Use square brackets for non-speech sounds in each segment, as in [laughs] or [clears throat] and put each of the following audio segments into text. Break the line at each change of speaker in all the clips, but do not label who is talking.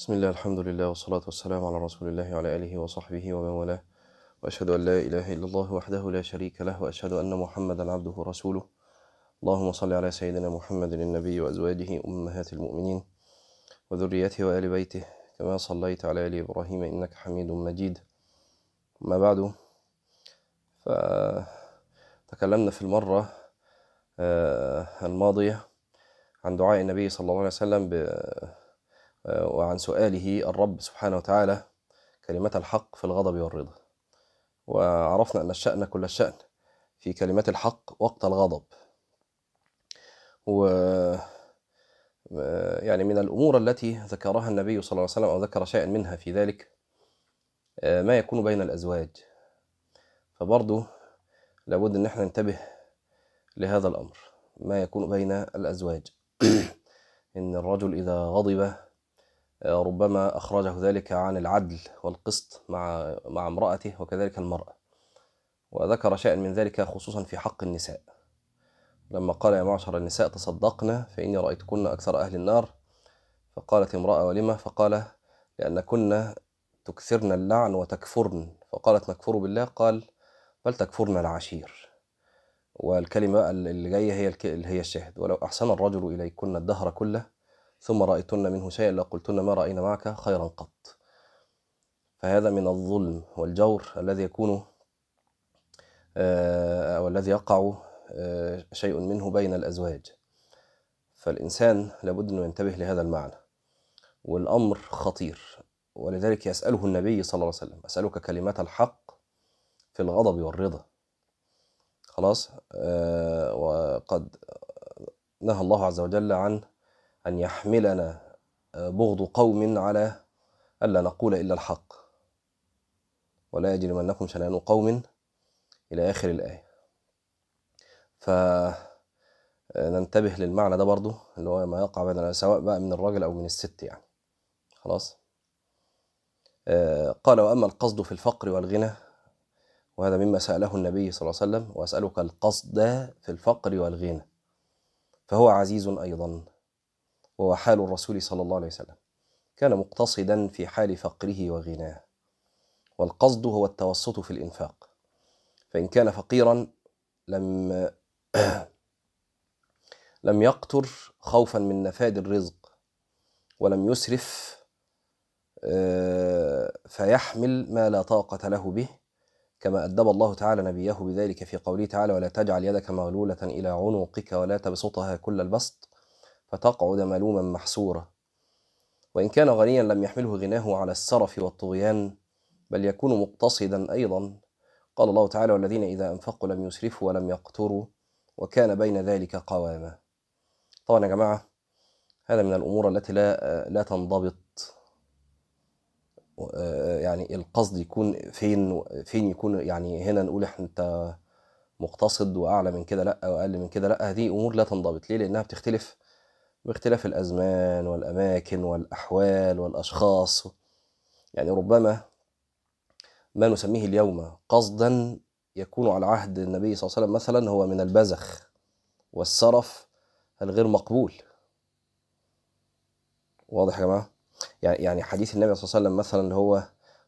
بسم الله الحمد لله والصلاة والسلام على رسول الله وعلى آله وصحبه ومن والاه. وأشهد أن لا إله إلا الله وحده لا شريك له وأشهد أن محمدا عبده ورسوله. اللهم صل على سيدنا محمد النبي وأزواجه أمهات المؤمنين وذريته وآل بيته كما صليت على آل إبراهيم إنك حميد مجيد. أما بعد فتكلمنا في المرة آه، الماضية عن دعاء النبي صلى الله عليه وسلم ب وعن سؤاله الرب سبحانه وتعالى كلمة الحق في الغضب والرضا. وعرفنا أن الشأن كل الشأن في كلمات الحق وقت الغضب. و يعني من الأمور التي ذكرها النبي صلى الله عليه وسلم أو ذكر شيئا منها في ذلك ما يكون بين الأزواج. فبرضه لابد أن إحنا ننتبه لهذا الأمر ما يكون بين الأزواج. [clears throat] إن الرجل إذا غضب ربما أخرجه ذلك عن العدل والقسط مع مع امرأته وكذلك المرأة. وذكر شيئا من ذلك خصوصا في حق النساء. لما قال يا معشر النساء تصدقنا فإني رأيتكن أكثر أهل النار. فقالت امرأة ولما؟ فقال لأنكن تكثرن اللعن وتكفرن. فقالت نكفر بالله؟ قال بل تكفرن العشير. والكلمة اللي جاية هي هي الشاهد. ولو أحسن الرجل إليكن الدهر كله ثم رأيتن منه شيئا لقلتن ما رأينا معك خيرا قط. فهذا من الظلم والجور الذي يكون أو الذي يقع شيء منه بين الأزواج. فالإنسان لابد أنه ينتبه لهذا المعنى. والأمر خطير ولذلك يسأله النبي صلى الله عليه وسلم أسألك كلمات الحق في الغضب والرضا. خلاص؟ وقد نهى الله عز وجل عن أن يحملنا بغض قوم على ألا نقول إلا الحق. ولا يجرمنكم شنآن قوم إلى آخر الآية. فننتبه للمعنى ده برضو اللي هو ما يقع بيننا سواء بقى من الراجل أو من الست يعني. خلاص؟ قال وأما القصد في الفقر والغنى وهذا مما سأله النبي صلى الله عليه وسلم وأسألك القصد في الفقر والغنى. فهو عزيز أيضا. وهو حال الرسول صلى الله عليه وسلم. كان مقتصدا في حال فقره وغناه. والقصد هو التوسط في الإنفاق. فإن كان فقيرا لم [clears throat] لم يقتر خوفا من نفاد الرزق ولم يسرف فيحمل ما لا طاقة له به كما أدب الله تعالى نبيه بذلك في قوله تعالى ولا تجعل يدك مغلولة إلى عنقك ولا تبسطها كل البسط فتقعد ملوما محسورا وإن كان غنيا لم يحمله غناه على السرف والطغيان بل يكون مقتصدا أيضا. قال الله تعالى والذين إذا أنفقوا لم يسرفوا ولم يقتروا وكان بين ذلك قواما. طبعا يا جماعة هذا من الأمور التي لا لا تنضبط. يعني القصد يكون فين فين يكون يعني هنا نقول إحنا أنت مقتصد وأعلى من كده لأ واقل من كده لأ هذه أمور لا تنضبط. ليه؟ لأنها بتختلف باختلاف الأزمان والأماكن والأحوال والأشخاص. يعني ربما ما نسميه اليوم قصدا يكون على عهد النبي صلى الله عليه وسلم مثلا هو من البذخ والسرف الغير مقبول. واضح يا جماعة؟ يعني حديث النبي صلى الله عليه وسلم مثلا اللي هو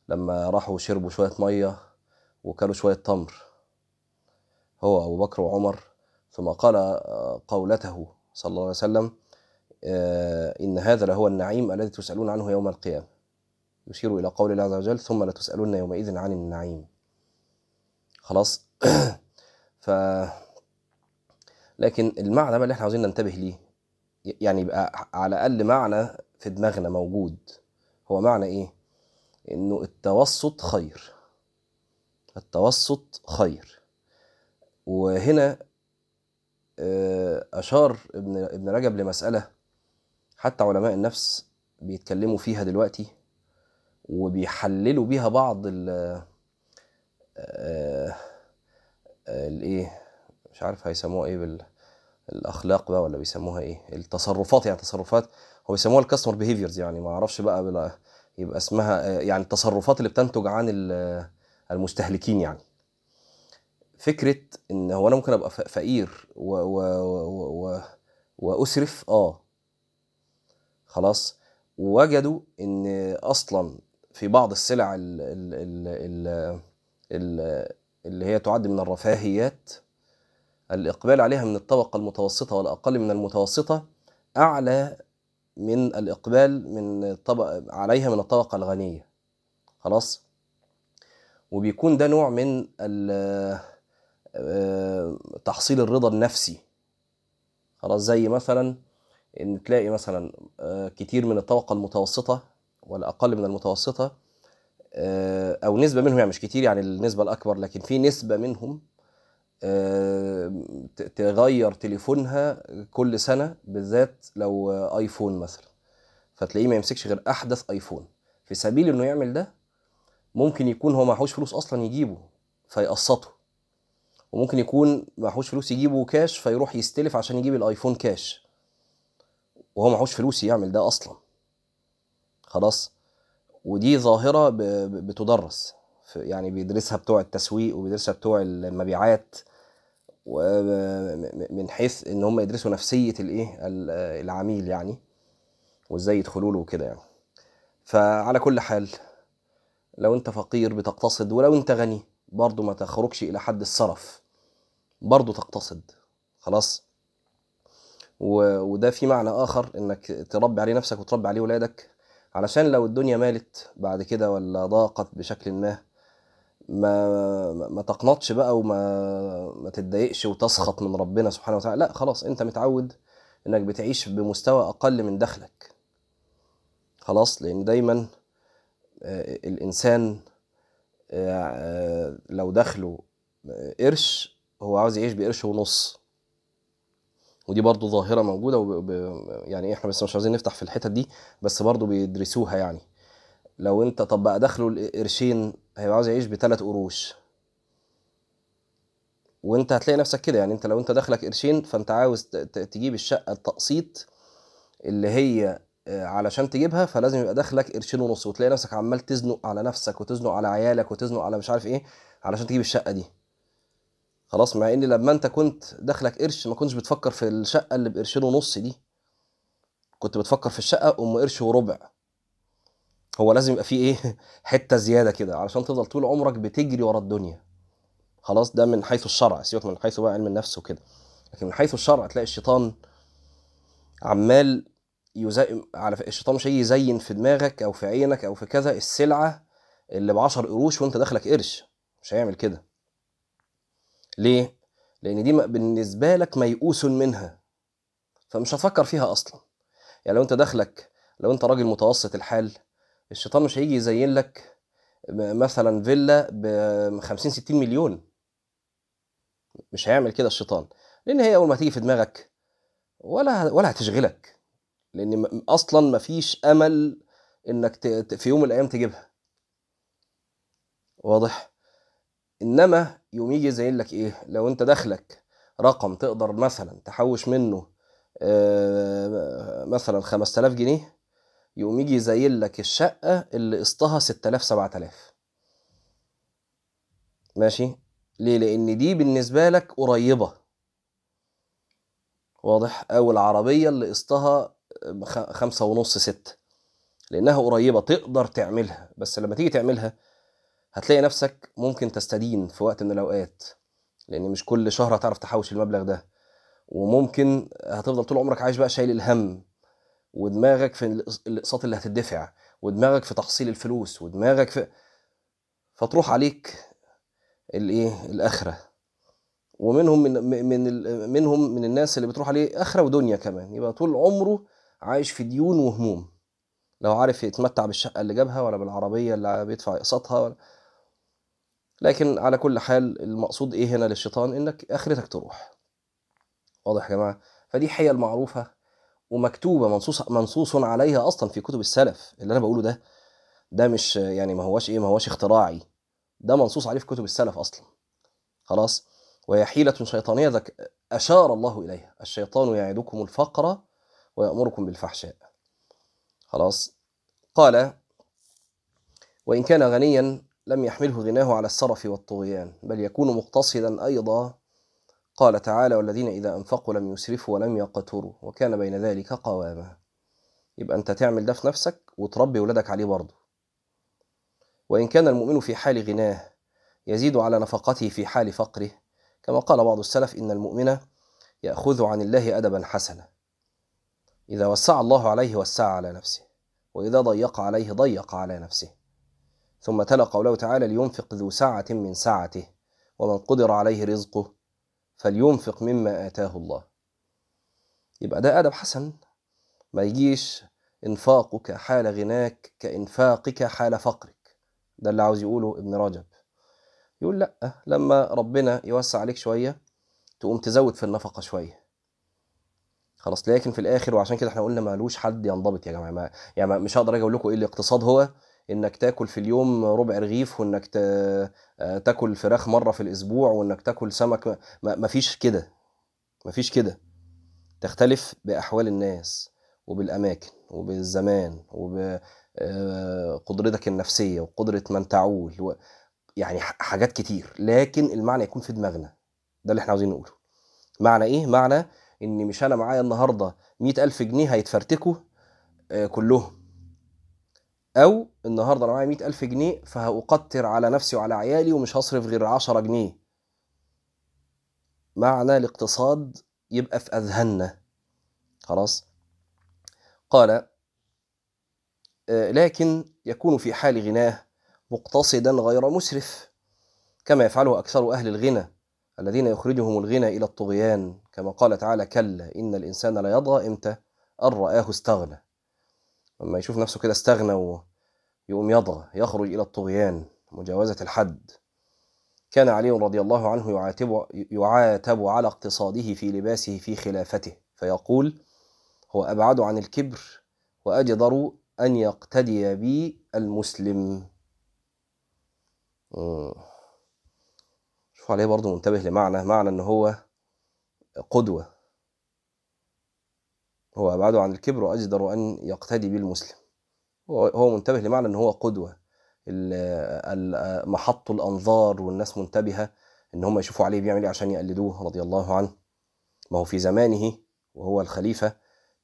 لما راحوا شربوا شوية مية وكلوا شوية تمر. هو أبو بكر وعمر ثم قال قولته صلى الله عليه وسلم إن هذا لهو النعيم الذي تسألون عنه يوم القيامة. يشير إلى قول الله عز وجل ثم لتسألون يومئذ عن النعيم. خلاص؟ [clears throat] ف لكن المعنى بقى اللي إحنا عاوزين ننتبه ليه. يعني يبقى على الأقل معنى في دماغنا موجود. هو معنى إيه؟ إنه التوسط خير. التوسط خير. وهنا أشار ابن ابن رجب لمسألة حتى علماء النفس بيتكلموا فيها دلوقتي وبيحللوا بيها بعض ال الايه مش عارف هيسموها إيه بال الأخلاق بقى ولا بيسموها إيه؟ التصرفات يعني تصرفات هو بيسموها الكاستمر بيهيفيرز يعني ما أعرفش بقى بلا يبقى اسمها يعني التصرفات اللي بتنتج عن المستهلكين يعني. فكرة إن هو أنا ممكن أبقى فقير و و و وأسرف آه خلاص ووجدوا إن أصلا في بعض السلع ال ال ال ال ال اللي هي تعد من الرفاهيات الإقبال عليها من الطبقة المتوسطة والأقل من المتوسطة أعلى من الإقبال من الطبقة عليها من الطبقة الغنية. خلاص؟ وبيكون ده نوع من آه، تحصيل الرضا النفسي. خلاص زي مثلا إن تلاقي مثلا آه، كتير من الطبقة المتوسطة والأقل من المتوسطة آه، أو نسبة منهم يعني مش كتير يعني النسبة الأكبر لكن في نسبة منهم آه، تغير تليفونها كل سنة بالذات لو آيفون مثلا. فتلاقيه ما يمسكش غير أحدث آيفون. في سبيل إنه يعمل ده ممكن يكون هو معهوش فلوس أصلا يجيبه فيقسطه. وممكن يكون معهوش فلوس يجيبه كاش فيروح يستلف عشان يجيب الآيفون كاش وهو معهوش فلوس يعمل ده أصلا. خلاص؟ ودي ب- بتدرس. يعني بيدرسها بتوع التسويق وبيدرسها بتوع المبيعات ومن حيث إن هم يدرسوا نفسية الإيه؟ ال- العميل يعني. وإزاي يدخلوا له وكده يعني. فعلى كل حال لو أنت فقير بتقتصد ولو أنت غني برضه ما تخرجش إلى حد السرف برضه تقتصد. خلاص؟ وده في معنى آخر إنك تربي عليه نفسك وتربي عليه ولادك علشان لو الدنيا مالت بعد كده ولا ضاقت بشكل ما ما ما- تقنطش بقى وما ما تتضايقش وتسخط من ربنا سبحانه وتعالى لا خلاص أنت متعود إنك بتعيش بمستوى أقل من دخلك. خلاص لأن دايما آه، الإنسان آه، لو دخله آه، قرش هو عاوز يعيش بقرش ونص. ودي برضو ظاهرة موجودة وب... يعني إحنا بس مش عايزين نفتح في الحتت دي بس برضو بيدرسوها يعني. لو أنت طب بقى دخله القرشين هيبقى عاوز يعيش بثلاث قروش. وأنت هتلاقي نفسك كده يعني أنت لو أنت دخلك قرشين فأنت عاوز تجيب الشقة التقسيط اللي هي آه، علشان تجيبها فلازم يبقى دخلك قرشين ونص وتلاقي نفسك عمال تزنق على نفسك وتزنق على عيالك وتزنق على مش عارف إيه علشان تجيب الشقة دي. خلاص مع ان لما أنت كنت دخلك قرش ما كنتش بتفكر في الشقة اللي بقرشين ونص دي. كنت بتفكر في الشقة أم قرش وربع. هو لازم يبقى فيه إيه؟ [laughs] حتة زيادة كده علشان تفضل طول عمرك بتجري ورا الدنيا. خلاص ده من حيث الشرع سيبك من حيث بقى علم النفس وكده. لكن من حيث الشرع تلاقي الشيطان عمال يزين على الشيطان مش يزين في دماغك أو في عينك أو في كذا السلعة اللي ب 10 قروش وأنت داخلك قرش. مش هيعمل كده. ليه؟ لأن دي بالنسبة لك ميؤوس منها فمش هتفكر فيها أصلا. يعني لو أنت داخلك لو أنت راجل متوسط الحال الشيطان مش هيجي يزين لك مثلا فيلا ب 50 60 مليون. مش هيعمل كده الشيطان لأن هي أول ما تيجي في دماغك ولا ولا هتشغلك لأن م- أصلا مفيش ت- ت- في يوم من الأيام تجيبها. واضح؟ إنما يوم يجي زي لك إيه؟ لو أنت دخلك رقم تقدر مثلا تحوش منه آه، مثلا 5000 جنيه يقوم يجي يزين لك الشقة اللي قسطها 6000 7000 ماشي؟ ليه؟ لأن دي بالنسبة لك قريبة. واضح؟ أو العربية اللي قسطها خمسة ونص ستة. لأنها قريبة تقدر تعملها. بس لما تيجي تعملها هتلاقي نفسك ممكن تستدين في وقت من الأوقات لأن مش كل شهر هتعرف تحوش المبلغ ده. وممكن هتفضل طول عمرك عايش بقى شايل الهم ودماغك في الإقساط اللي هتدفع ودماغك في تحصيل الفلوس ودماغك في فتروح عليك الإيه؟ الآخرة. ومنهم من من منهم من الناس اللي بتروح عليه آخرة ودنيا كمان. يبقى طول عمره عايش في ديون وهموم. لو عارف يتمتع بالشقة اللي جابها ولا بالعربية اللي بيدفع إقساطها ولا لكن على كل حال المقصود إيه هنا للشيطان؟ إنك آخرتك تروح. واضح يا جماعة؟ فدي حيل معروفه ومكتوبة منصوص منصوص عليها أصلا في كتب السلف. اللي أنا بقوله ده ده مش يعني ما هواش إيه ما هواش اختراعي. ده منصوص عليه في كتب السلف أصلا. خلاص؟ وهي حيلة شيطانية ذك أشار الله إليها. الشيطان يعدكم الفقر ويأمركم بالفحشاء. خلاص؟ قال وإن كان غنيا لم يحمله غناه على السرف والطغيان بل يكون مقتصدا أيضا. قال تعالى والذين إذا أنفقوا لم يسرفوا ولم يقتروا. وكان بين ذلك قواما. يبقى أنت تعمل ده في نفسك وتربي ولادك عليه برضه. وإن كان المؤمن في حال غناه يزيد على نفقته في حال فقره. كما قال بعض السلف إن المؤمن يأخذ عن الله أدبا حسنا. إذا وسع الله عليه وسع على نفسه. وإذا ضيق عليه ضيق على نفسه. ثم تلا قوله تعالى لينفق ذو سعة من سعته ومن قدر عليه رزقه فلينفق مما آتاه الله. يبقى ده أدب حسن ما يجيش إنفاقك حال غناك كإنفاقك حال فقرك. ده اللي عاوز يقوله ابن رجب. يقول لأ لما ربنا يوسع عليك شوية تقوم تزود في النفقة شوية. خلاص لكن في الآخر وعشان كده إحنا قلنا مالوش حد ينضبط يا جماعة ما يعني مش هقدر أجي أقول لكم إيه الاقتصاد هو إنك تاكل في اليوم ربع رغيف وإنك تاكل فراخ مرة في الأسبوع وإنك تاكل سمك ما فيش كده. ما فيش كده. تختلف بأحوال الناس وبالأماكن وبالزمان وبقدرتك النفسية وقدرة من تعول و... يعني حاجات كتير. لكن المعنى يكون في دماغنا. ده اللي إحنا عاوزين نقوله. معنى إيه؟ معنى إن مش أنا معايا النهارده مئة ألف جنيه هيتفرتكوا كلهم. أو النهاردة أنا معايا مئة ألف جنيه فهأقتر على نفسي وعلى عيالي ومش هصرف غير عشرة جنيه. معنى الاقتصاد يبقى في أذهاننا. خلاص؟ قال لكن يكون في حال غناه مقتصدا غير مسرف كما يفعله أكثر أهل الغنى الذين يخرجهم الغنى إلى الطغيان كما قال تعالى كلا إن الإنسان لا يضغى إمتى أن رآه استغنى. لما يشوف نفسه كده استغنى ويقوم يضغى يخرج إلى الطغيان مجاوزة الحد. كان علي رضي الله عنه يعاتب, يعاتب على اقتصاده في لباسه في خلافته فيقول هو أبعد عن الكبر وأجدر أن يقتدي بي المسلم. شوف عليه برضه منتبه لمعنى معنى إن هو قدوة. هو أبعد عن الكبر وأجدر أن يقتدي به المسلم هو منتبه لمعنى إن هو قدوة. محط الأنظار والناس منتبهة إن هم يشوفوا عليه بيعمل إيه عشان يقلدوه رضي الله عنه. ما هو في زمانه وهو الخليفة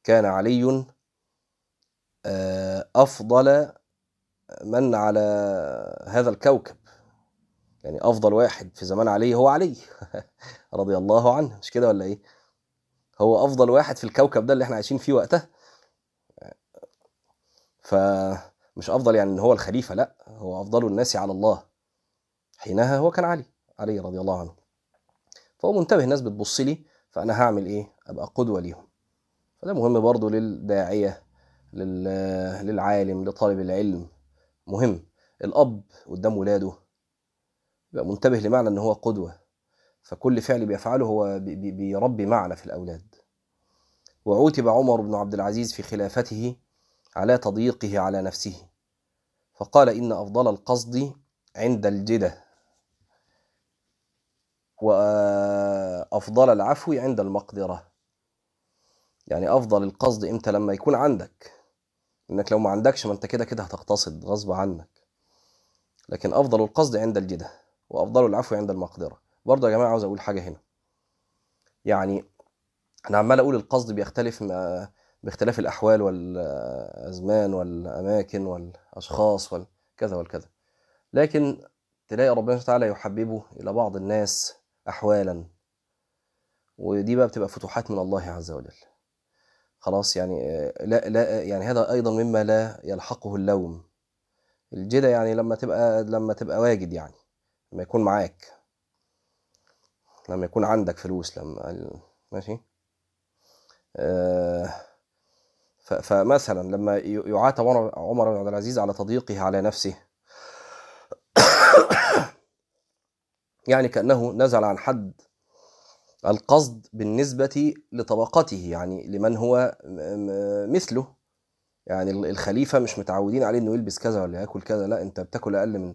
كان علي أفضل من على هذا الكوكب. يعني أفضل واحد في زمان علي هو علي. [laughs] رضي الله عنه. مش كده ولا إيه؟ هو أفضل واحد في الكوكب ده اللي إحنا عايشين فيه وقتها. فمش أفضل يعني إن هو الخليفة لأ هو أفضل الناس على الله. حينها هو كان علي علي رضي الله عنه. فهو منتبه الناس بتبص لي فأنا هعمل إيه؟ أبقى قدوة ليهم. فده مهم برضو للداعية للعالم لطالب العلم. مهم. الأب قدام ولاده. يبقى منتبه لمعنى إن هو قدوة. فكل فعل بيفعله هو بيربي معنى في الأولاد. وعوتب عمر بن عبد العزيز في خلافته على تضييقه على نفسه. فقال إن أفضل القصد عند الجدة. وأفضل العفو عند المقدرة. يعني أفضل القصد إمتى؟ لما يكون عندك. إنك لو ما عندكش ما أنت كده كده هتقتصد غصب عنك. لكن أفضل القصد عند الجدة. وأفضل العفو عند المقدرة. برضه يا جماعة عاوز أقول حاجة هنا. يعني أنا عمال أقول القصد بيختلف باختلاف الأحوال والأزمان والأماكن والأشخاص والكذا والكذا. لكن تلاقي ربنا تعالى يحببه إلى بعض الناس أحوالا. ودي بقى بتبقى فتوحات من الله عز وجل. خلاص يعني لا لا يعني هذا أيضا مما لا يلحقه اللوم. الجدة يعني لما تبقى لما تبقى واجد يعني لما يكون معاك. لما يكون عندك فلوس لما ماشي؟ آه فمثلا لما يعاتب عمر بن عبد العزيز على تضييقه على نفسه. [coughs] يعني كأنه نزل عن حد القصد بالنسبة لطبقته يعني لمن هو مثله. يعني الخليفة مش متعودين عليه إنه يلبس كذا ولا ياكل كذا لا أنت بتاكل أقل من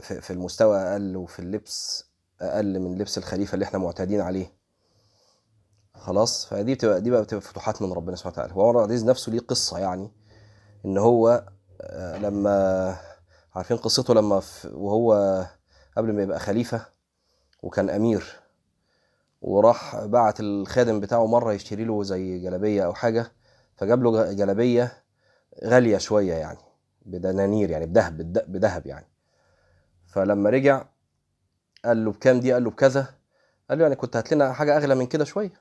في المستوى أقل وفي اللبس أقل من لبس الخليفة اللي إحنا معتادين عليه. خلاص؟ فدي بتبقى دي بقى بتبقى فتوحات من ربنا سبحانه وتعالى. وعمر العزيز نفسه ليه قصة يعني إن هو لما عارفين قصته لما وهو قبل ما يبقى خليفة وكان أمير وراح بعت الخادم بتاعه مرة يشتري له زي جلابية أو حاجة فجاب له جلابية غالية شوية يعني بدنانير يعني بذهب بذهب يعني. فلما رجع قال له بكام دي قال له بكذا. قال له يعني كنت هات لنا حاجة أغلى من كده شوية.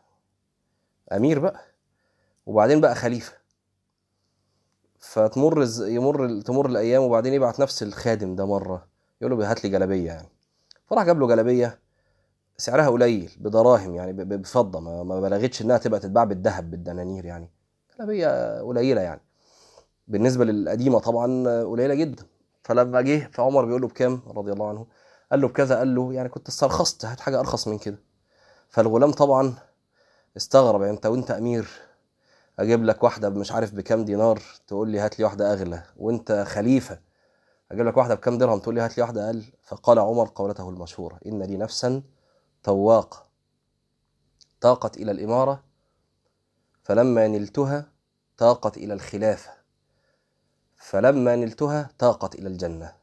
أمير بقى. وبعدين بقى خليفة. فتمر يمر تمر الأيام وبعدين يبعت نفس الخادم ده مرة. يقول له هات لي جلابية يعني. فراح جاب له جلابية. سعرها قليل بدراهم يعني بفضة. ما, بلغتش إنها تبقى تتباع بالذهب بالدنانير يعني. جلابية قليلة يعني. بالنسبة للقديمة طبعا قليلة جدا. فلما جه فعمر بيقول له بكام؟ رضي الله عنه. قال له بكذا قال له يعني كنت استرخصت هات حاجة أرخص من كده. فالغلام طبعا استغرب يعني أنت وأنت أمير أجيب لك واحدة مش عارف بكام دينار تقول لي هات لي واحدة أغلى وأنت خليفة أجيب لك واحدة بكام درهم تقول لي هات لي واحدة أقل. فقال عمر قولته المشهورة إن لي نفسا تواقه طاقت إلى الإمارة فلما نلتها طاقت إلى الخلافة. فلما نلتها طاقت إلى الجنة.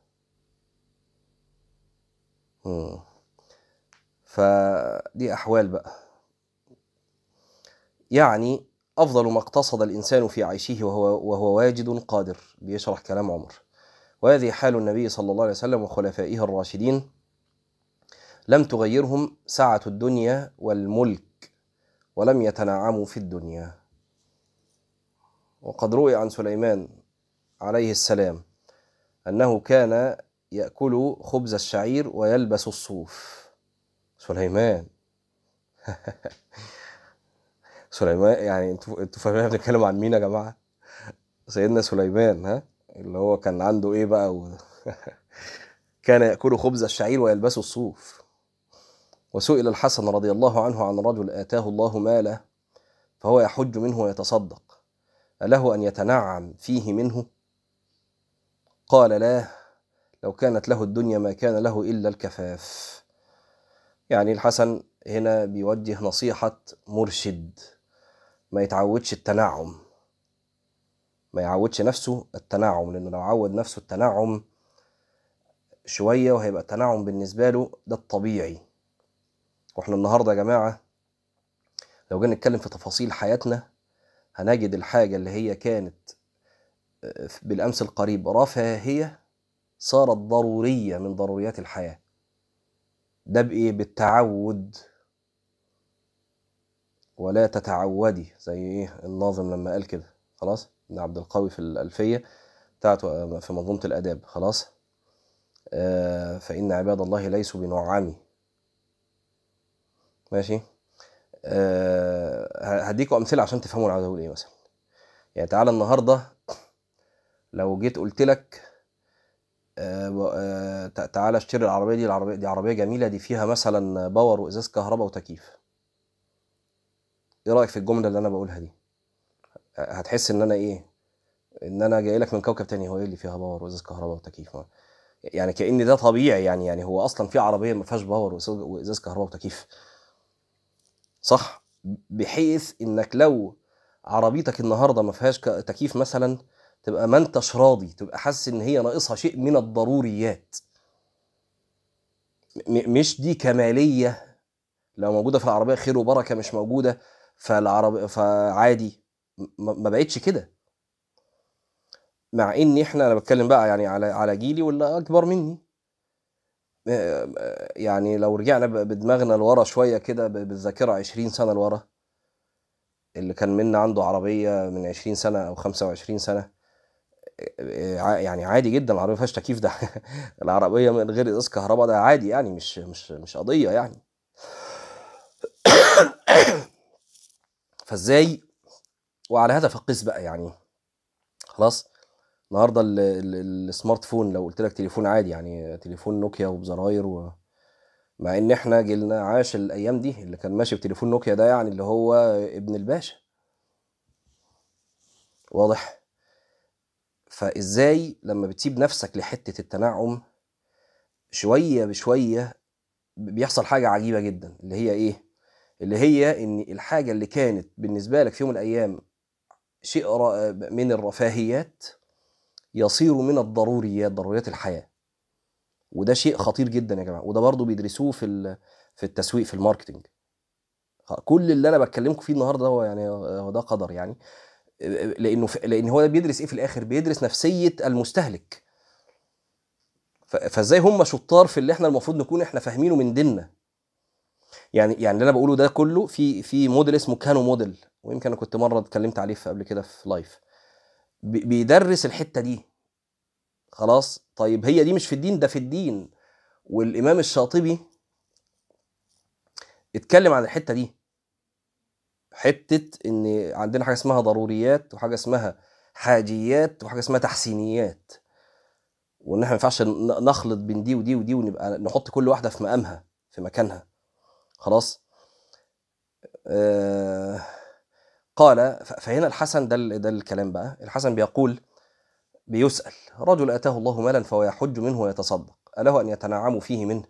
فدي أحوال بقى. يعني أفضل ما اقتصد الإنسان في عيشه وهو, وهو واجد قادر بيشرح كلام عمر. وهذه حال النبي صلى الله عليه وسلم وخلفائه الراشدين. لم تغيرهم سعة الدنيا والملك ولم يتنعموا في الدنيا. وقد روي عن سليمان عليه السلام أنه كان يأكل خبز الشعير ويلبس الصوف. سليمان. [laughs] سليمان يعني أنتوا أنتوا فاهمين بنتكلم عن مين يا جماعة؟ سيدنا سليمان ها؟ اللي هو كان عنده إيه بقى و... [laughs] كان ياكل خبز الشعير ويلبس الصوف. وسئل الحسن رضي الله عنه عن رجل آتاه الله ماله فهو يحج منه ويتصدق. أله أن يتنعم فيه منه؟ قال لا. لو كانت له الدنيا ما كان له إلا الكفاف. يعني الحسن هنا بيوجه نصيحة مرشد ما يتعودش التنعم. ما يعودش نفسه التنعم لأنه لو عود نفسه التنعم شوية وهيبقى التنعم بالنسبة له ده الطبيعي. وإحنا النهاردة يا جماعة لو جينا نتكلم في تفاصيل حياتنا هنجد الحاجة اللي هي كانت بالأمس القريب. رفاهية صارت ضرورية من ضروريات الحياة. ده بإيه؟ بالتعود. ولا تتعودي زي إيه؟ الناظم لما قال كده. خلاص؟ ابن عبد القوي في الألفية بتاعته في منظومة الآداب. خلاص؟ آه فإن عباد الله ليسوا بنعامي ماشي؟ آه هديكوا أمثلة عشان تفهموا أنا عاوز أقول إيه مثلا. يعني تعالى النهاردة لو جيت قلت لك آه آه تعالى اشتري العربية دي العربية دي عربية جميلة دي فيها مثلا باور وإزاز كهرباء وتكييف. إيه رأيك في الجملة اللي أنا بقولها دي؟ هتحس إن أنا إيه؟ إن أنا جاي لك من كوكب تاني هو إيه اللي فيها power وإزاز كهرباء وتكييف؟ يعني كان ده طبيعي يعني يعني هو أصلا في عربية ما فيهاش power وإزاز كهرباء وتكييف. صح؟ بحيث إنك لو عربيتك النهارده ما فيهاش تكييف مثلا تبقى ما انتش راضي تبقى حاسس إن هي ناقصها شيء من الضروريات. مش دي كمالية. لو موجودة في العربية خير وبركة مش موجودة فالعرب فعادي. ما بقتش كده. مع إن إحنا أنا بتكلم بقى يعني على على جيلي ولا أكبر مني. يعني لو رجعنا بدماغنا لورا شوية كده بالذاكرة 20 سنة لورا. اللي كان منا عنده عربية من 20 سنة أو 25 سنة. يعني عادي جدا العربية ما فيهاش تكييف ده. [laughs] العربية من غير ازاز كهرباء ده عادي يعني مش مش مش قضية يعني. [coughs] فإزاي؟ وعلى هذا فقس بقى يعني. خلاص؟ النهارده السمارت فون لو قلت لك تليفون عادي يعني تليفون نوكيا وبزراير و... مع إن إحنا جيلنا عاش الأيام دي اللي كان ماشي بتليفون نوكيا ده يعني اللي هو ابن الباشا. واضح؟ فإزاي لما بتسيب نفسك لحتة التنعم شوية بشوية بيحصل حاجة عجيبة جدا اللي هي إيه؟ اللي هي إن الحاجة اللي كانت بالنسبة لك في يوم من الأيام شيء من الرفاهيات يصير من الضروريات ضروريات الحياة. وده شيء خطير جدا يا جماعة وده برضو بيدرسوه في في التسويق في الماركتنج كل اللي أنا بتكلمكم فيه النهارده هو يعني هو ده قدر يعني. لأنه لأن هو ده بيدرس إيه في الآخر؟ بيدرس نفسية المستهلك. فازاي هم شطار في اللي إحنا المفروض نكون إحنا فاهمينه من ديننا. يعني يعني اللي أنا بقوله ده كله في في موديل اسمه Kano model ويمكن أنا كنت مرة اتكلمت عليه قبل كده في live بيدرس الحتة دي. خلاص؟ طيب هي دي مش في الدين؟ ده في الدين. والإمام الشاطبي اتكلم عن الحتة دي. حتة إن عندنا حاجة اسمها ضروريات وحاجة اسمها حاجيات وحاجة اسمها تحسينيات. وإن إحنا ما ينفعش نخلط بين دي ودي ودي ونبقى نحط كل واحدة في مقامها في مكانها. خلاص؟ آه قال فهنا الحسن ده ده الكلام بقى. الحسن بيقول بيسأل رجل آتاه الله مالا فهو يحج منه ويتصدق أله أن يتنعم فيه منه؟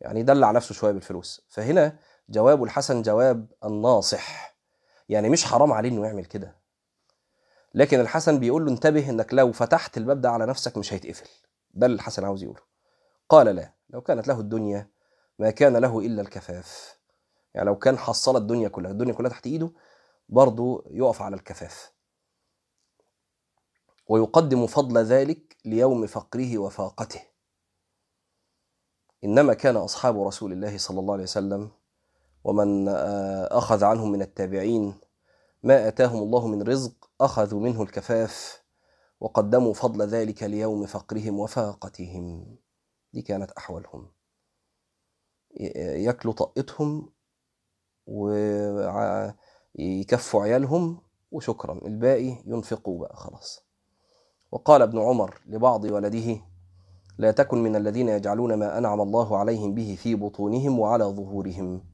يعني دلع نفسه شوية بالفلوس. فهنا جواب الحسن جواب الناصح. يعني مش حرام عليه إنه يعمل كده. لكن الحسن بيقول له انتبه إنك لو فتحت الباب ده على نفسك مش هيتقفل. ده اللي الحسن عاوز يقوله. قال لا. لو كانت له الدنيا ما كان له إلا الكفاف. يعني لو كان حصل الدنيا كلها الدنيا كلها تحت إيده برضه يقف على الكفاف. ويقدم فضل ذلك ليوم فقره وفاقته. إنما كان أصحاب رسول الله صلى الله عليه وسلم ومن أخذ عنهم من التابعين ما آتاهم الله من رزق أخذوا منه الكفاف وقدموا فضل ذلك ليوم فقرهم وفاقتهم. دي كانت أحوالهم. ياكلوا طقتهم ويكفوا عيالهم وشكرا الباقي ينفقوا بقى خلاص. وقال ابن عمر لبعض ولده لا تكن من الذين يجعلون ما أنعم الله عليهم به في بطونهم وعلى ظهورهم.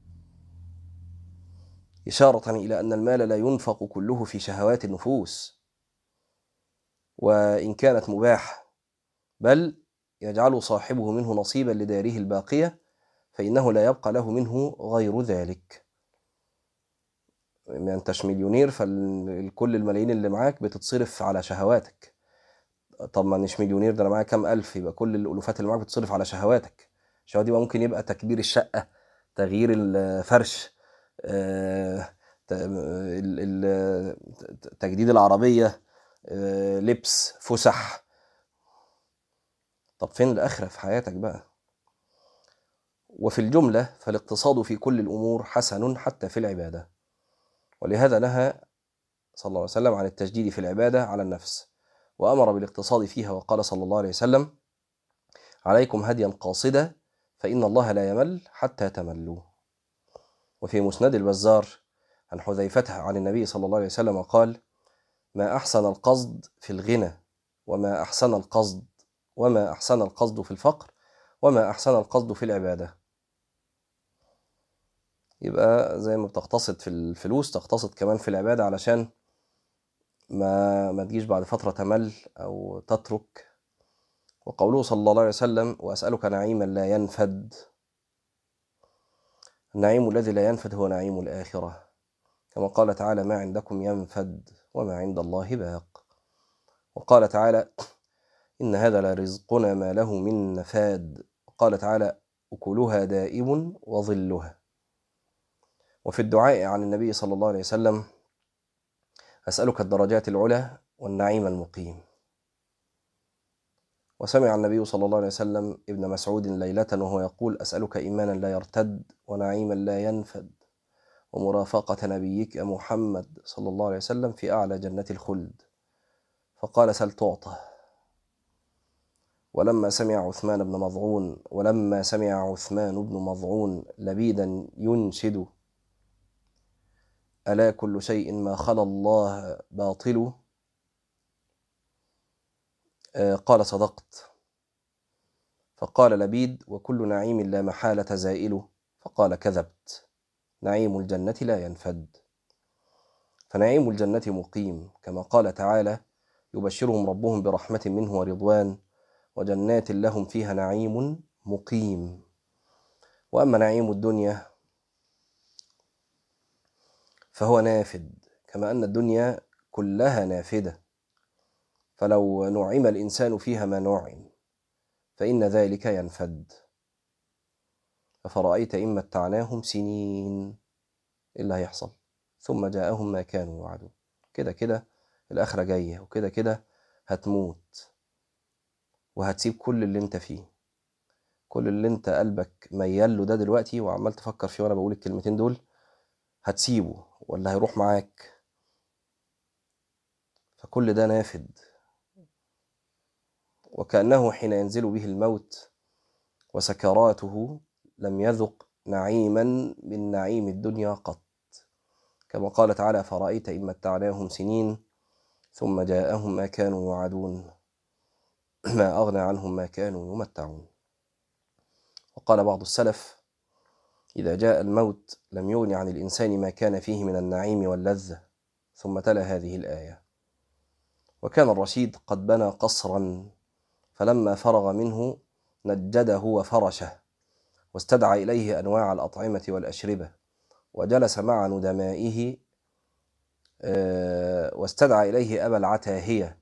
إشارة إلى أن المال لا ينفق كله في شهوات النفوس وإن كانت مباح بل يجعل صاحبه منه نصيبا لداره الباقية فإنه لا يبقى له منه غير ذلك. ما انتش مليونير فكل الملايين اللي معاك بتتصرف على شهواتك. طب ما مش مليونير ده أنا معايا كام ألف؟ يبقى كل الألوفات اللي معاك بتصرف على شهواتك. الشهوات دي ممكن يبقى تكبير الشقة تغيير الفرش تجديد العربية لبس فسح. طب فين الأخرة في حياتك بقى؟ وفي الجملة فالاقتصاد في كل الأمور حسن حتى في العبادة. ولهذا نهى صلى الله عليه وسلم عن التجديد في العبادة على النفس. وأمر بالاقتصاد فيها وقال صلى الله عليه وسلم عليكم هديا قاصدا فإن الله لا يمل حتى تملوا. وفي مسند البزار عن حذيفة عن النبي صلى الله عليه وسلم قال ما أحسن القصد في الغنى وما أحسن القصد وما أحسن القصد في الفقر وما أحسن القصد في العبادة. يبقى زي ما بتقتصد في الفلوس تقتصد كمان في العبادة علشان ما ما تجيش بعد فترة تمل أو تترك. وقوله صلى الله عليه وسلم وأسألك نعيما لا ينفد. النعيم الذي لا ينفد هو نعيم الآخرة. كما قال تعالى ما عندكم ينفد وما عند الله باق. وقال تعالى إن هذا لرزقنا ما له من نفاد. وقال تعالى أكلها دائم وظلها. وفي الدعاء عن النبي صلى الله عليه وسلم أسألك الدرجات العلى والنعيم المقيم. وسمع النبي صلى الله عليه وسلم ابن مسعود ليلة وهو يقول أسألك إيمانا لا يرتد ونعيما لا ينفد ومرافقة نبيك محمد صلى الله عليه وسلم في أعلى جنة الخلد. فقال سل تعطى ولما سمع عثمان بن مضعون ولما سمع عثمان بن مضعون لبيدا ينشد ألا كل شيء ما خلا الله باطل قال صدقت. فقال لبيد وكل نعيم لا محالة زائل فقال كذبت. نعيم الجنة لا ينفد. فنعيم الجنة مقيم. كما قال تعالى يبشرهم ربهم برحمة منه ورضوان وجنات لهم فيها نعيم مقيم. وأما نعيم الدنيا فهو نافد. كما أن الدنيا كلها نافدة. فلو نعم الإنسان فيها ما نعم فإن ذلك ينفد. أفرأيت إن متعناهم سنين إيه اللي هيحصل؟ ثم جاءهم ما كانوا يوعدون. كده كده الآخرة جاية وكده كده هتموت. وهتسيب كل اللي أنت فيه. كل اللي أنت قلبك ميال له ده دلوقتي وعمال تفكر فيه وأنا بقول الكلمتين دول هتسيبه ولا هيروح معاك. فكل ده نافد. وكأنه حين ينزل به الموت وسكراته لم يذق نعيما من نعيم الدنيا قط. كما قال تعالى فرأيت إن متعناهم سنين ثم جاءهم ما كانوا يوعدون [clears throat] ما أغنى عنهم ما كانوا يمتعون. وقال بعض السلف إذا جاء الموت لم يغن عن الإنسان ما كان فيه من النعيم واللذة ثم تلا هذه الآية. وكان الرشيد قد بنى قصرا فلما فرغ منه نجده وفرشه واستدعى إليه أنواع الأطعمة والأشربة وجلس مع ندمائه آه، واستدعى إليه أبا العتاهية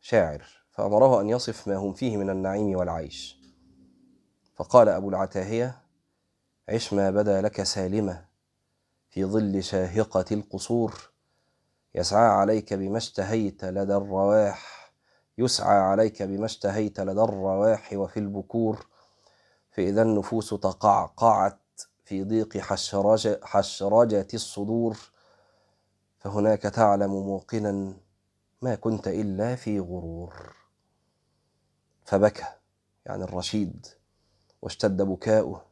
شاعر فأمره أن يصف ما هم فيه من النعيم والعيش. فقال أبو العتاهية عش ما بدا لك سالمة في ظل شاهقة القصور يسعى عليك بما اشتهيت لدى الرواح يسعى عليك بما اشتهيت لدى الرواح وفي البكور فإذا النفوس تقعقعت في ضيق حشرجة, حشرجة الصدور فهناك تعلم موقنا ما كنت إلا في غرور. فبكى يعني الرشيد واشتد بكاؤه.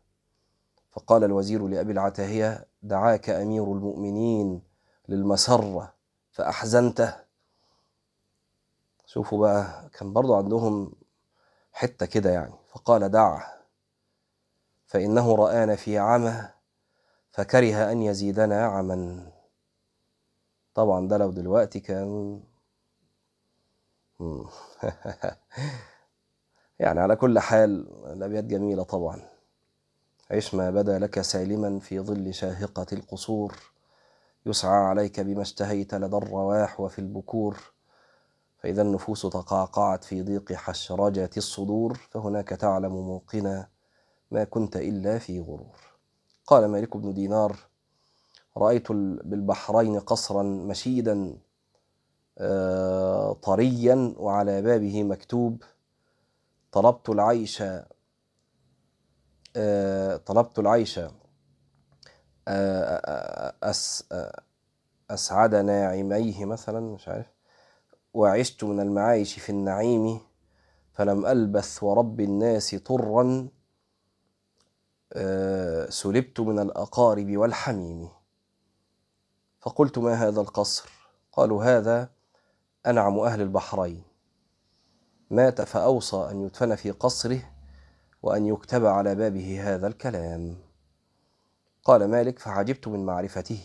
فقال الوزير لأبي العتاهية دعاك أمير المؤمنين للمسرة فأحزنته شوفوا بقى كان برضو عندهم حتة كده يعني. فقال دعه فإنه رآنا في عمى فكره أن يزيدنا عما. طبعا ده لو دلوقتي كان [laughs] يعني على كل حال الأبيات جميلة طبعا. عش ما بدا لك سالما في ظل شاهقة القصور. يسعى عليك بما اشتهيت لدى الرواح وفي البكور. فإذا النفوس تقعقعت في ضيق حشرجة الصدور فهناك تعلم موقنا ما كنت إلا في غرور. قال مالك بن دينار رأيت بالبحرين قصرا مشيدا آه، طريا وعلى بابه مكتوب طلبت العيش آه، طلبت العيش آه، أس أسعد ناعميه مثلا مش عارف. وعشت من المعايش في النعيم فلم ألبث ورب الناس طرا آه، سلبت من الأقارب والحميم. فقلت ما هذا القصر؟ قالوا هذا أنعم أهل البحرين. مات فأوصى أن يدفن في قصره وأن يكتب على بابه هذا الكلام. قال مالك فعجبت من معرفته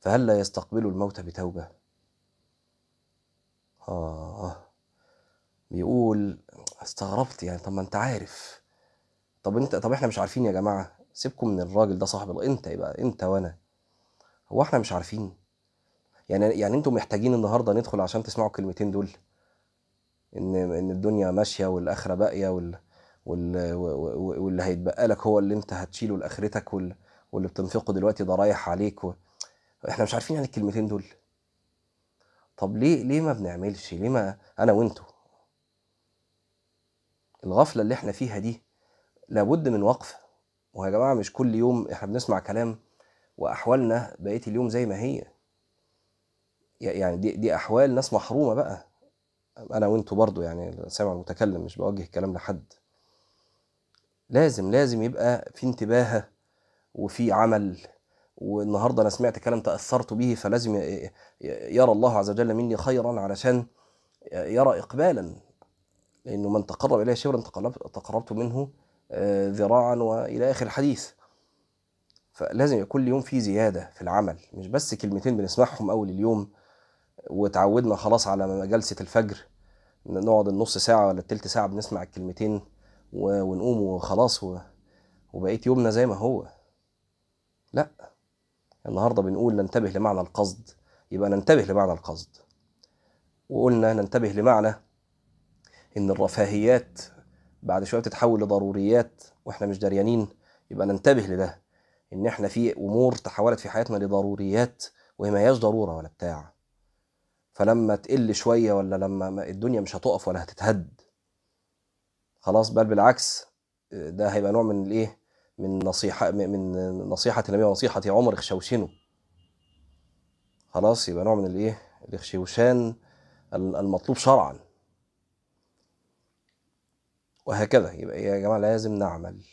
فهل لا يستقبل الموت بتوبة؟ آه. بيقول استغربت يعني طب ما أنت عارف. طب أنت طب إحنا مش عارفين يا جماعة سيبكم من الراجل ده صاحب انت يبقى إنت وأنا. هو إحنا مش عارفين. يعني يعني أنتوا محتاجين النهارده ندخل عشان تسمعوا الكلمتين دول. إن إن الدنيا ماشية والآخرة باقية وال وال واللي هيتبقى لك هو اللي أنت هتشيله لآخرتك وال... واللي بتنفقه دلوقتي ده رايح عليك و... إحنا مش عارفين يعني الكلمتين دول. طب ليه ليه ما بنعملش؟ ليه ما أنا وأنتوا؟ الغفلة اللي إحنا فيها دي لابد من وقفه ويا جماعة مش كل يوم إحنا بنسمع كلام وأحوالنا بقيه اليوم زي ما هي. يعني دي دي أحوال ناس محرومة بقى. أنا وأنتوا برضو يعني سامع المتكلم مش بوجه الكلام لحد. لازم لازم يبقى في انتباه وفي عمل. والنهارده أنا سمعت كلام تأثرت به فلازم يرى الله عز وجل مني خيرا علشان يرى اقبالا لأنه من تقرب إليه شبرا تقربت منه آه، ذراعا وإلى آخر الحديث. فلازم يكون كل يوم في زيادة في العمل مش بس كلمتين بنسمعهم أول اليوم وتعودنا خلاص على جلسة الفجر نقعد النص ساعة ولا التلت ساعة بنسمع الكلمتين ونقوم وخلاص وبقيت يومنا زي ما هو. لا. النهارده بنقول ننتبه لمعنى القصد. يبقى ننتبه لمعنى القصد. وقلنا ننتبه لمعنى إن الرفاهيات بعد شوية بتتحول لضروريات وإحنا مش دريانين يبقى ننتبه لده. إن إحنا في أمور تحولت في حياتنا لضروريات وهي ما هياش ضرورة ولا بتاع. فلما تقل شوية ولا لما ما- الدنيا مش هتقف ولا هتتهد. خلاص بل بالعكس ده هيبقى نوع من الإيه؟ من نصيحة من نصيحة النبي ونصيحة عمر اخشوشنه خلاص يبقى نوع من الإيه؟ الاخشوشان المطلوب شرعا. وهكذا. يبقى يا جماعة؟ لازم نعمل.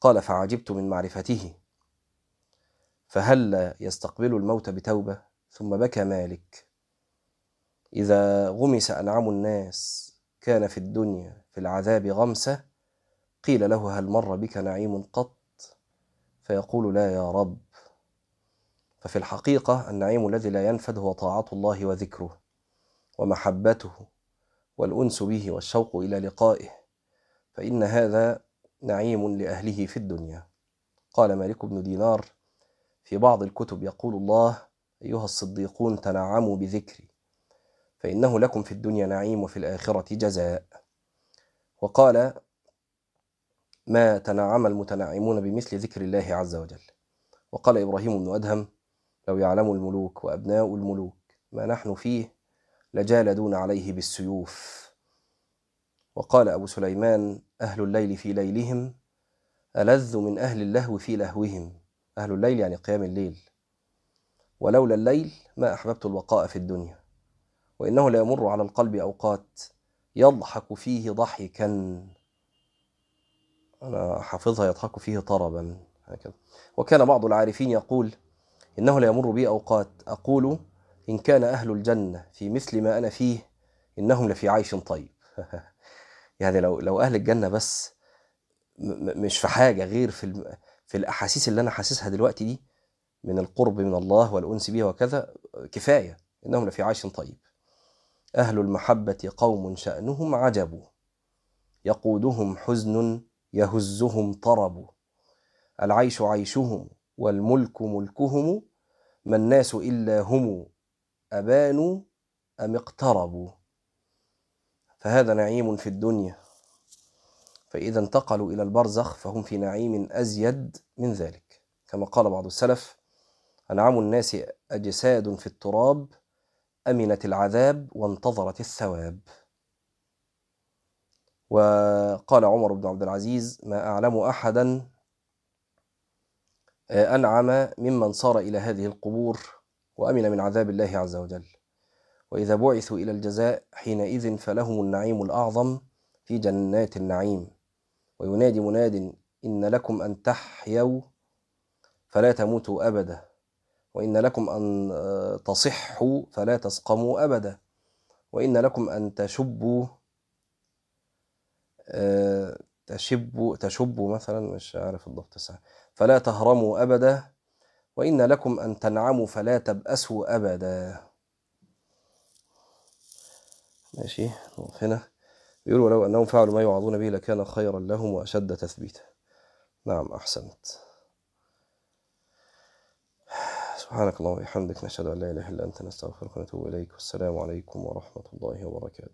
قال فعجبت من معرفته. فهل يستقبل الموت بتوبة؟ ثم بكى مالك. إذا غمس أنعم الناس كان في الدنيا في العذاب غمسة قيل له هل مر بك نعيم قط؟ فيقول لا يا رب. ففي الحقيقة النعيم الذي لا ينفد هو طاعة الله وذكره ومحبته والأنس به والشوق إلى لقائه فإن هذا نعيم لأهله في الدنيا. قال مالك بن دينار في بعض الكتب يقول الله أيها الصديقون تنعموا بذكري فإنه لكم في الدنيا نعيم وفي الآخرة جزاء. وقال ما تنعم المتنعمون بمثل ذكر الله عز وجل. وقال إبراهيم بن أدهم لو يعلم الملوك وأبناء الملوك ما نحن فيه لجالدون عليه بالسيوف وقال أبو سليمان أهل الليل في ليلهم ألذ من أهل اللهو في لهوهم أهل الليل يعني قيام الليل. ولولا الليل ما أحببت البقاء في الدنيا وإنه لا يمر على القلب أوقات يضحك فيه ضحكا أنا حافظها يضحك فيه طربا هكذا. وكان بعض العارفين يقول إنه لا يمر بي أوقات أقول إن كان أهل الجنة في مثل ما أنا فيه إنهم لفي عيش طيب. [laughs] يعني لو لو أهل الجنة بس مش في حاجة غير في في الأحاسيس اللي أنا حاسسها دلوقتي دي من القرب من الله والأنس به وكذا كفاية إنهم لفي عيش طيب. أهل المحبة قوم شأنهم عجب يقودهم حزن يهزهم طرب. العيش عيشهم والملك ملكهم. ما الناس إلا هم ابانوا أم اقتربوا فهذا نعيم في الدنيا. فإذا انتقلوا إلى البرزخ فهم في نعيم أزيد من ذلك. كما قال بعض السلف أنعم الناس أجساد في التراب أمنت العذاب وانتظرت الثواب. وقال عمر بن عبد العزيز ما أعلم أحدا أنعم ممن صار إلى هذه القبور وأمن من عذاب الله عز وجل. وإذا بعثوا إلى الجزاء حينئذ فلهم النعيم الأعظم في جنات النعيم. وينادي مناد إن لكم أن تحيوا فلا تموتوا أبدا. وإن لكم أن آه، تصحوا فلا تسقموا أبدا. وإن لكم أن تشبوا تشبوا تشبوا مثلا مش عارف الضبط صح فلا تهرموا أبدا وإن لكم أن تنعموا فلا تبأسوا أبدا. ماشي. نقف هنا بيقولوا ولو أنهم فعلوا ما يوعظون به لكان خيرا لهم وأشد تثبيتا. نعم أحسنت. سبحانك اللهم وبحمدك نشهد أن لا إله إلا أنت نستغفرك ونتوب إليك. والسلام عليكم ورحمة الله وبركاته.